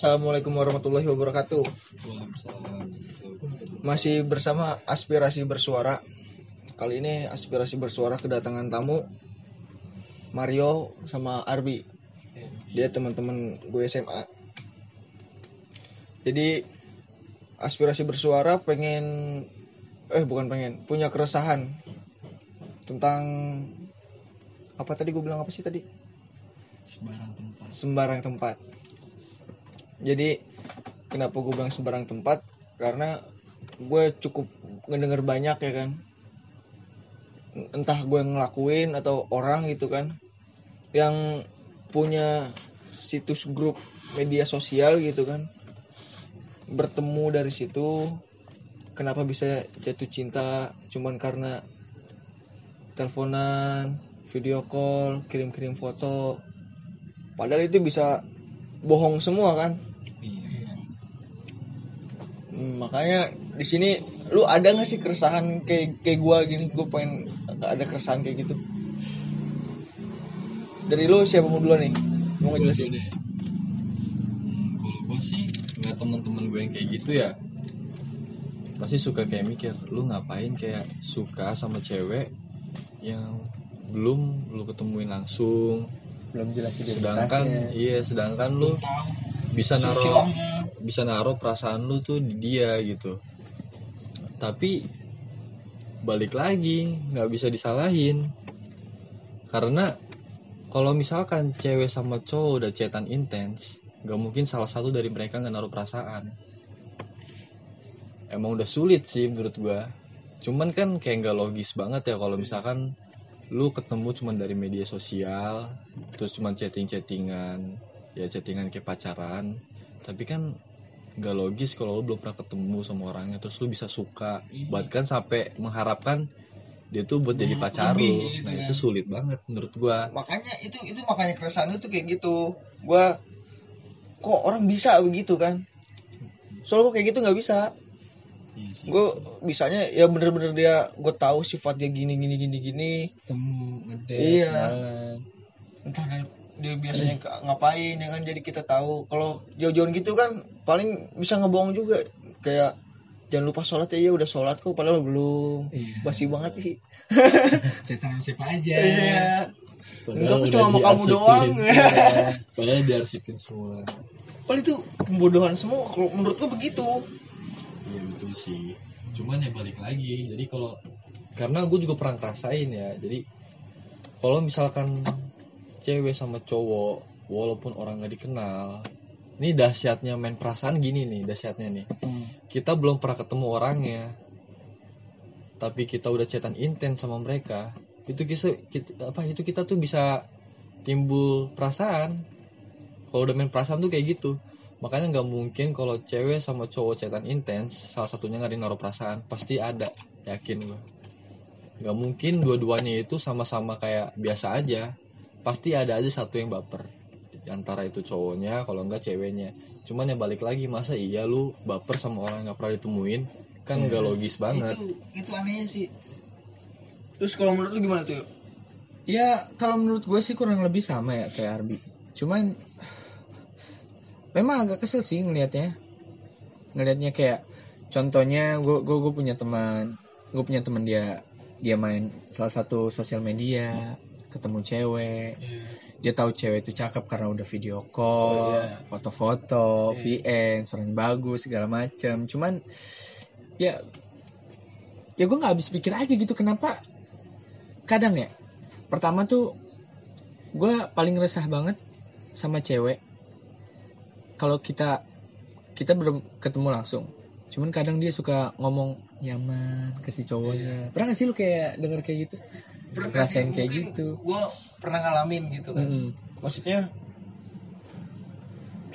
Assalamualaikum warahmatullahi wabarakatuh. Masih bersama aspirasi bersuara. Kali ini aspirasi bersuara kedatangan tamu Mario sama Arbi. Dia teman-teman gue SMA. Jadi aspirasi bersuara pengen eh bukan pengen punya keresahan tentang apa tadi gue bilang apa sih tadi Sembarang tempat. sembarang tempat. Jadi kenapa gue bilang sembarang tempat? Karena gue cukup ngedenger banyak ya kan. Entah gue ngelakuin atau orang gitu kan yang punya situs grup media sosial gitu kan bertemu dari situ kenapa bisa jatuh cinta cuman karena teleponan video call kirim-kirim foto padahal itu bisa bohong semua kan. Hmm, makanya di sini lu ada nggak sih keresahan kayak kayak gua gini? Gue pengen ada keresahan kayak gitu. Dari lu siapa mau duluan nih? Mau ngejelasin? dulu deh. Kalau gue sih ngeliat teman-teman gue yang kayak gitu ya pasti suka kayak mikir lu ngapain kayak suka sama cewek yang belum lu ketemuin langsung? Belum jelas sedangkan iya sedangkan lu bisa naruh bisa naruh perasaan lu tuh di dia gitu. Tapi balik lagi nggak bisa disalahin. Karena kalau misalkan cewek sama cowok udah chatan intens nggak mungkin salah satu dari mereka nggak naruh perasaan. Emang udah sulit sih menurut gua. Cuman kan kayak nggak logis banget ya kalau misalkan lu ketemu cuman dari media sosial terus cuman chatting-chattingan ya chattingan kayak pacaran. Tapi kan nggak logis kalau lu belum pernah ketemu sama orangnya terus lu bisa suka. Bahkan sampai mengharapkan dia tuh buat jadi Hmm, pacar lu. gitu nah kan. itu sulit banget menurut gua. Makanya itu itu makanya keresahan itu kayak gitu. Gua kok orang bisa begitu kan? Soalnya gua kayak gitu nggak bisa. Iya gue bisanya ya bener-bener dia gue tahu sifat dia gini gini gini gini. Temu ngedate Iya. kenalan. entah dia biasanya ngapain ya kan? Jadi kita tahu. Kalau jauh-jauhan gitu kan paling bisa ngebohong juga. Kayak jangan lupa sholat ya. Iya udah sholat kok padahal belum. Iya. Basi banget sih. Cetan siapa aja. Iya. Enggak Padahal aku cuma sama kamu doang. Iya. padahal diarsipin semua. Padahal itu pembodohan semua. Kalau menurut gue begitu. Iya betul sih. Cuman ya balik lagi. Jadi kalau karena gue juga pernah ngerasain ya. Jadi kalau misalkan cewek sama cowok walaupun orang nggak dikenal, ini dahsyatnya main perasaan gini nih dahsyatnya nih. Kita belum pernah ketemu orangnya, tapi kita udah chatan intens sama mereka. Itu kita, kita apa itu kita tuh bisa timbul perasaan. Kalau udah main perasaan tuh kayak gitu makanya nggak mungkin kalau cewek sama cowok chatan intens salah satunya nggak ada yang naruh perasaan pasti ada yakin gue nggak mungkin dua-duanya itu sama-sama kayak biasa aja pasti ada aja satu yang baper. Di antara itu cowoknya kalau enggak ceweknya. Cuman ya balik lagi masa iya lu baper sama orang yang nggak pernah ditemuin? Kan nggak logis banget. itu itu anehnya sih. Terus kalau menurut lu gimana tuh ya kalau menurut gue sih kurang lebih sama ya kayak Arbi. Cuman memang agak kesel sih ngelihatnya ngelihatnya kayak contohnya gue gue gue punya teman. Gue punya teman dia dia main salah satu sosial media ketemu cewek. Dia tahu cewek itu cakep karena udah video Oh, call iya. foto-foto Iya. VN suaranya bagus segala macem. Cuman ya ya gue nggak habis pikir aja gitu kenapa? Kadang ya pertama tuh gue paling resah banget sama cewek. Kalau kita kita belum ketemu langsung. Cuman kadang dia suka ngomong nyaman ke si cowoknya. Pernah gak sih lu kayak denger kayak gitu Pernah sih, Rasain kayak gitu. gua pernah ngalamin gitu kan. Mm-mm. maksudnya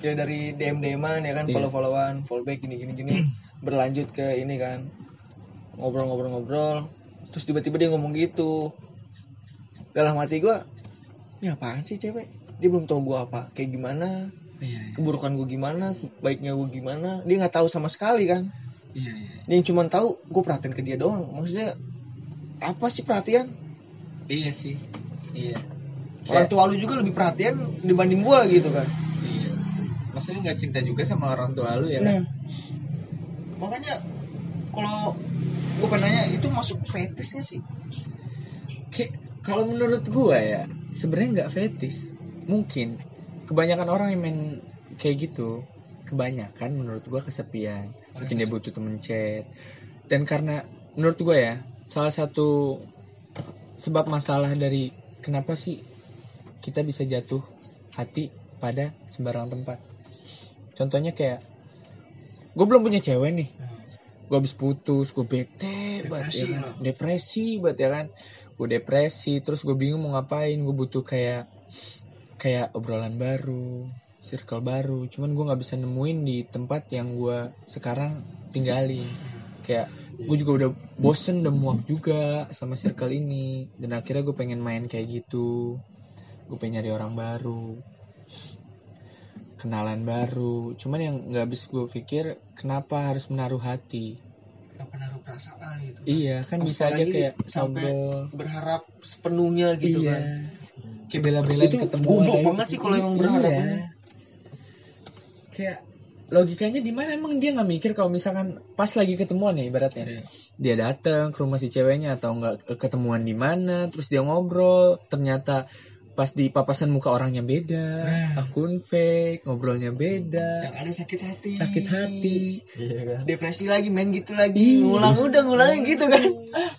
kayak dari DM DMan ya kan Iya. follow followan follow back gini gini gini. Berlanjut ke ini kan ngobrol-ngobrol-ngobrol. Terus tiba-tiba dia ngomong gitu. Dalam hati gua ini apaan sih cewek? Dia belum tahu gua apa kayak gimana? Iya iya. Keburukan gua gimana? Baiknya gua gimana? Dia nggak tahu sama sekali kan. Iya iya. Dia cuma tahu gue perhatian ke dia doang. Maksudnya apa sih perhatian iya sih. Iya. Orang tua lu juga lebih perhatian dibanding gua gitu kan. Iya. Maksudnya nggak cinta juga sama orang tua lu ya Nah, kan? Makanya kalau gue pengen nanya itu masuk fetishnya sih? Kayak kalau menurut gua ya sebenarnya nggak fetis. Mungkin. Kebanyakan orang yang main kayak gitu kebanyakan menurut gua kesepian. Mungkin dia butuh temen chat. Dan karena menurut gua ya salah satu sebab masalah dari kenapa sih kita bisa jatuh hati pada sembarang tempat. Contohnya kayak gue belum punya cewek nih. Gue habis putus gue bete Depresi ya kan. depresi banget ya kan. Gue depresi terus gue bingung mau ngapain. Gue butuh kayak kayak obrolan baru circle baru. Cuman gue nggak bisa nemuin di tempat yang gue sekarang tinggalin kayak gue juga udah bosen udah muak juga sama circle ini. Dan akhirnya gue pengen main kayak gitu. Gue pengen nyari orang baru. Kenalan baru. Cuman yang nggak habis gue pikir kenapa harus menaruh hati? Kenapa naruh perasaan gitu kan. iya kan bisa aja Apalagi kayak sampai ngobrol. berharap sepenuhnya gitu iya. kan. Kayak bela-belain Itu ketemu goblok banget sih kalau emang berharap, iya. bener. kayak logikanya di mana emang dia nggak mikir kalau misalkan pas lagi ketemuan ya ibaratnya Iya. dia datang ke rumah si ceweknya atau enggak ketemuan di mana terus dia ngobrol ternyata pas di papasan muka orangnya beda Nah. akun fake ngobrolnya beda yang ada sakit hati sakit hati Iya kan. depresi lagi main gitu lagi ngulang udah ngulangin gitu kan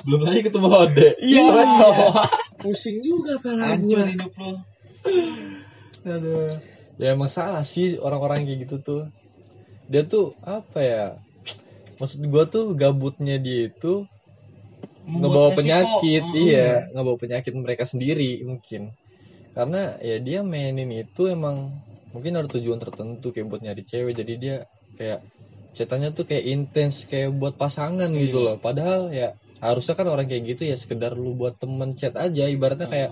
Belum lagi ketemu Ode. Iya. pusing juga pala hancur gua hidup lo Aduh. Ya emang salah sih orang-orang kayak gitu tuh. Dia tuh apa ya? Maksud gua tuh gabutnya dia itu ngebawa penyakit, Mm. iya, ngebawa penyakit mereka sendiri mungkin. Karena ya dia mainin itu emang mungkin ada tujuan tertentu kayak buat nyari cewek, jadi dia kayak cetannya tuh kayak intens kayak buat pasangan gitu Iya. loh. Padahal ya harusnya kan orang kayak gitu ya sekedar lu buat temen chat aja, ibaratnya kayak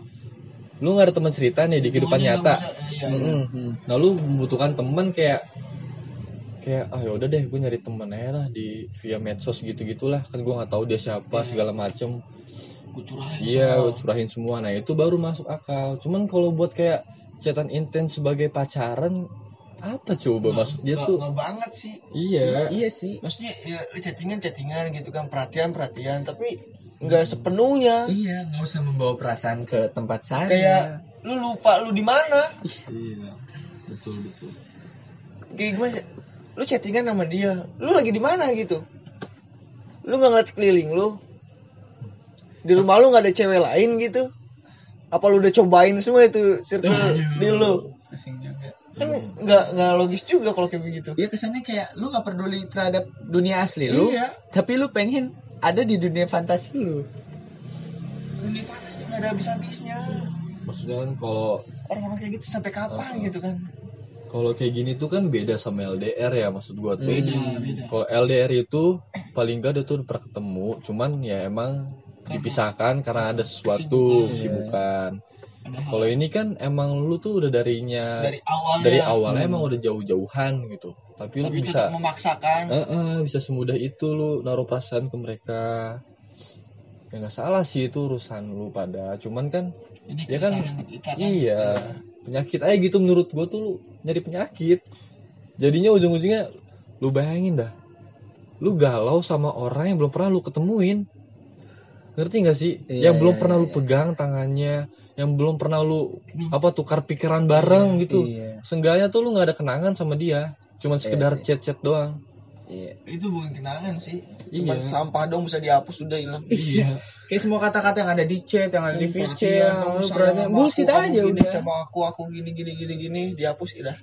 lu nggak ada teman cerita nih di kehidupan nyata. bisa- iya. Mm-mm. Hmm. Nah lu membutuhkan temen kayak kayak ah yaudah deh gue nyari temen aja lah di via medsos gitu gitulah kan gue nggak tahu dia siapa Iya. segala macem. Gua curahin iya semua. gua curahin semua. Nah itu baru masuk akal. Cuman kalau buat kayak chatan intens sebagai pacaran apa coba Nggak- maksud dia nggak- tuh? nggak banget sih. Iya. Iya sih. Maksudnya ya chattingan chattingan gitu kan perhatian perhatian tapi nggak sepenuhnya. Iya nggak usah membawa perasaan ke tempat sana Kayak- lu lupa lu di mana. Iya betul betul. Kayak gimana sih? Lu chattingan sama dia. Lu lagi di mana gitu? Lu nggak ngeliat keliling lu? Di rumah lu nggak ada cewek lain gitu? Apa lu udah cobain semua itu circle di lu? juga. Kan nggak nggak logis juga kalau kayak begitu. Iya kesannya kayak lu nggak peduli terhadap dunia asli lu, iya. tapi lu pengen ada di dunia fantasi lu. dunia fantasi nggak ada habis habisnya maksudnya kan kalau orang-orang kayak gitu sampai kapan Oh. gitu kan kalau kayak gini tuh kan beda sama LDR ya maksud gua tuh. Beda beda. Kalau LDR itu paling gak dia tuh pernah ketemu cuman ya emang dipisahkan karena ada sesuatu Kesibukan. kesibukan. Ada kalau ini kan emang lu tuh udah darinya dari awalnya. dari awalnya Hmm. emang udah jauh-jauhan gitu. Tapi, tapi lu bisa memaksakan. Eh, eh, bisa semudah itu lu naruh perasaan ke mereka ya nggak salah sih itu urusan lu pada. Cuman kan ini ya kan, kita kan. iya penyakit aja gitu menurut gua tuh lu nyari penyakit. Jadinya ujung-ujungnya lu bayangin dah lu galau sama orang yang belum pernah lu ketemuin. Ngerti nggak sih? Iya, yang belum iya, pernah lu iya. pegang tangannya yang belum pernah lu Hmm. apa tukar pikiran bareng gitu. Iya, seenggaknya tuh lu nggak ada kenangan sama dia. Cuman sekedar sih. chat-chat doang iya. itu bukan kenangan sih cuma Iya. sampah dong bisa dihapus udah hilang iya Kayak semua kata-kata yang ada di chat, yang ada di Hmm, VC, yang sama bullshit aja gini udah. sama aku aku gini gini gini gini dihapus udah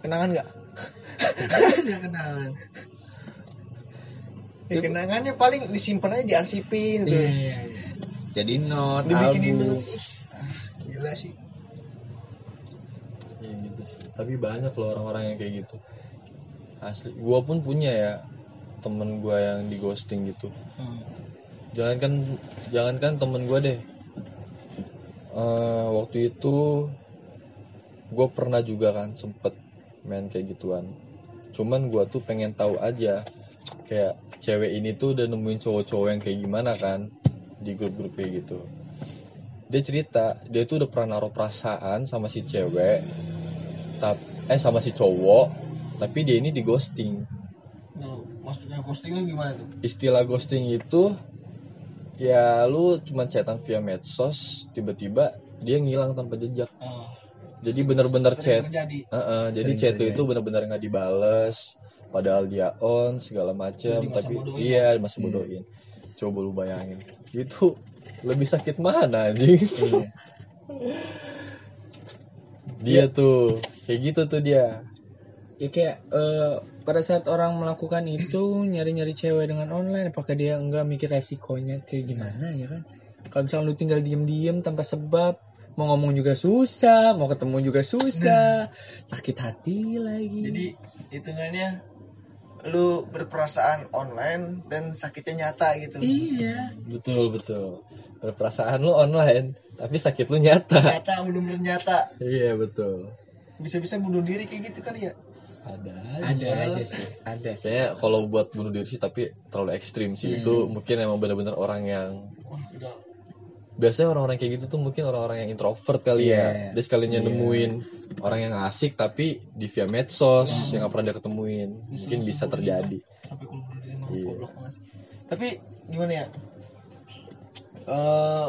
kenangan nggak Nggak kenalan. ya, kenangannya paling disimpan aja diarsipin tuh Iya, iya, iya. Jadi note, dibikinin album. ah, gila sih Iya gitu sih. Tapi banyak loh orang-orang yang kayak gitu. Asli. Gua pun punya ya temen gua yang di ghosting gitu. Hmm. Jangankan jangankan temen gua deh. Eh, waktu itu gue pernah juga kan sempet main kayak gituan. Cuman gua tuh pengen tahu aja kayak cewek ini tuh udah nemuin cowok-cowok yang kayak gimana kan di grup-grup kayak gitu. Dia cerita dia tuh udah pernah naruh perasaan sama si cewek tap eh sama si cowok tapi dia ini di ghosting. Tuh, maksudnya postingnya gimana tuh? Istilah ghosting itu ya lu cuman chatan via medsos tiba-tiba dia ngilang tanpa jejak. Oh, jadi bener-bener chat. terjadi. Heeh, jadi Sering chat terjadi. itu bener-bener nggak dibales padahal dia on segala macam Jadi tapi bodohin. iya masih Iya. bodohin. Coba lu bayangin. Itu lebih sakit mana anjing? Iya. dia tuh kayak gitu tuh dia ya kayak eh, pada saat orang melakukan itu nyari-nyari cewek dengan online apakah dia enggak mikir resikonya kayak gimana ya kan? Kalau misalnya lu tinggal diem-diem tanpa sebab mau ngomong juga susah mau ketemu juga susah sakit hati lagi. Jadi hitungannya lu berperasaan online dan sakitnya nyata gitu. Iya. Betul betul. Berperasaan lu online tapi sakit lu nyata. Nyata belum nyata. Iya betul. Bisa-bisa bunuh diri kayak gitu kali ya ada ada aja sih. Ada sih. Saya kalau buat bunuh diri sih tapi terlalu ekstrim sih. Iya itu mungkin emang benar-benar orang yang udah biasanya orang-orang kayak gitu tuh mungkin orang-orang yang introvert kali Iya. ya dia sekalinya Iya. nemuin orang yang asik tapi di via medsos Iya. yang gak pernah dia ketemuin. Mungkin Bisa bisa terjadi. Iya. banget tapi gimana ya? Eh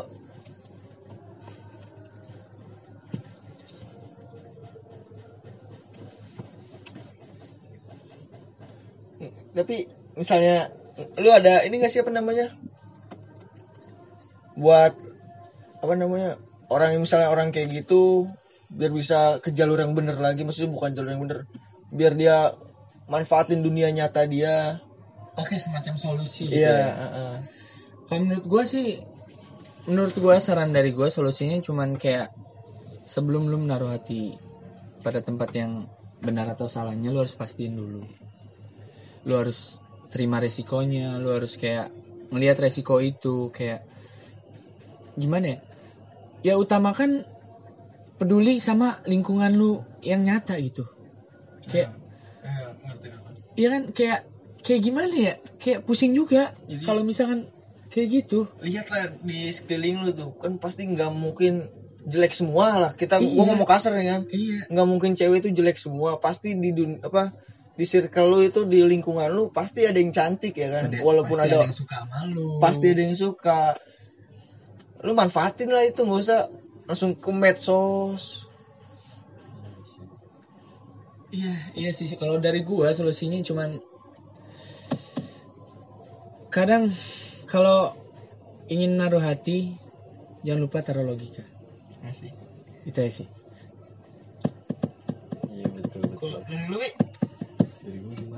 tapi misalnya lu ada ini gak sih apa namanya buat apa namanya orang yang misalnya orang kayak gitu biar bisa ke jalur yang bener lagi maksudnya bukan jalur yang bener biar dia manfaatin dunia nyata dia oke semacam solusi gitu iya ya. heeh. Kalau menurut gua sih, menurut gua saran dari gua solusinya cuman kayak sebelum lu menaruh hati pada tempat yang benar atau salahnya lu harus pastiin dulu. Lu harus terima resikonya, lu harus kayak ngelihat resiko itu kayak gimana ya? Ya utamakan peduli sama lingkungan lu yang nyata gitu. Kayak ngerti. Iya kan kayak kayak gimana ya? Kayak pusing juga kalau misalkan kayak gitu. lihatlah di sekeliling lu tuh kan pasti nggak mungkin jelek semua lah kita Iya. gua ngomong kasar ya kan Iya. nggak mungkin cewek itu jelek semua pasti di dun apa di circle lu itu di lingkungan lu pasti ada yang cantik ya kan walaupun pasti ada, yang suka sama lu. pasti ada yang suka lu manfaatin lah itu nggak usah langsung ke medsos Iya, iya sih kalau dari gua solusinya cuman kadang kalau ingin naruh hati jangan lupa taruh logika. Masih. Itu ya sih. iya betul betul Kalau dari lu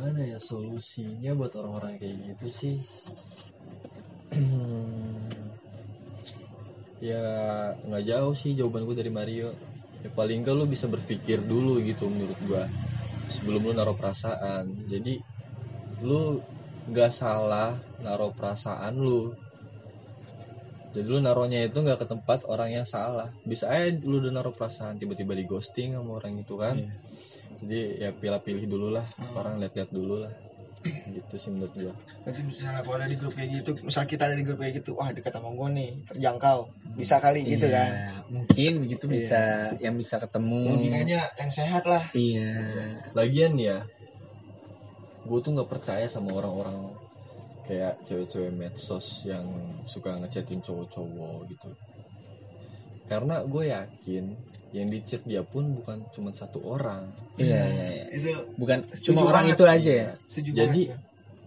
gimana ya solusinya buat orang-orang kayak gitu sih? ya nggak jauh sih jawaban gue dari Mario. Ya paling enggak lu bisa berpikir dulu gitu menurut gua sebelum lu naruh perasaan. Jadi lu nggak salah naruh perasaan lu. Jadi lu naruhnya itu nggak ke tempat orang yang salah. Bisa aja lu udah naruh perasaan tiba-tiba di ghosting sama orang itu kan Iya. Jadi ya pilih-pilih dulu lah Hmm. orang lihat-lihat dulu lah gitu sih menurut gua Nanti misalnya kalau ada di grup kayak gitu, misal kita ada di grup kayak gitu, wah dekat sama gue nih, terjangkau, bisa kali gitu Iya, kan. Mungkin begitu Iya. bisa yang bisa ketemu. Logikanya yang sehat lah. Iya. lagian ya gue tuh nggak percaya sama orang-orang kayak cewek-cewek medsos yang suka ngechatin cowok-cowok gitu karena gue yakin yang dicat dia pun bukan cuma satu orang Iya, iya, iya. Itu Bukan Setuju cuma orang banget. itu aja ya. setuju Jadi, banget.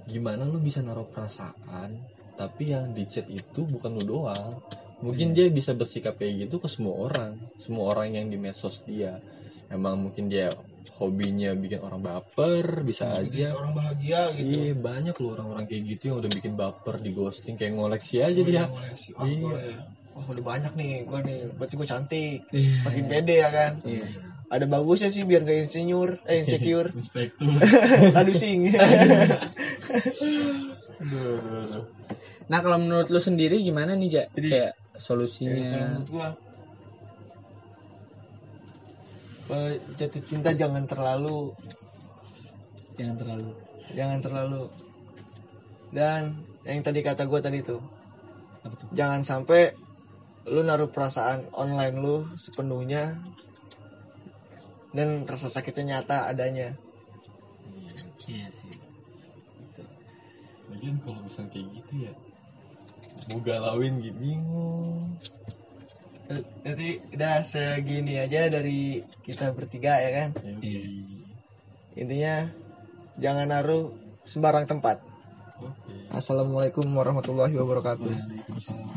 gimana lu bisa naruh perasaan tapi yang di chat itu bukan lu doang mungkin dia bisa bersikap kayak gitu ke semua orang semua orang yang di medsos dia emang mungkin dia hobinya bikin orang baper bisa ya. Bikin aja seorang bahagia gitu. iya banyak loh orang-orang kayak gitu yang udah bikin baper di ghosting kayak ngoleksi aja Oh, dia iya, Iya. gua- Wah, udah banyak nih, gue nih, berarti gue cantik, Iya. makin pede ya kan. Iya. Ada bagusnya sih biar gak insinyur, eh insecure, inspektur lalu sing. Nah kalau menurut lu sendiri gimana nih Ja? Jadi- Kayak Ya, solusinya? kalau menurut gua jatuh cinta jangan terlalu Jangan terlalu. jangan terlalu dan yang tadi kata gua tadi tuh tuh? jangan sampai lu naruh perasaan online lu sepenuhnya dan rasa sakitnya nyata adanya Iya sih. Lagian kalau misalnya kayak gitu ya mau galauin gitu bingung. Nanti udah segini aja dari kita bertiga ya kan. Ya, Iya. Intinya jangan naruh sembarang tempat. Oke. Assalamualaikum warahmatullahi wabarakatuh. Waalaikumsalam.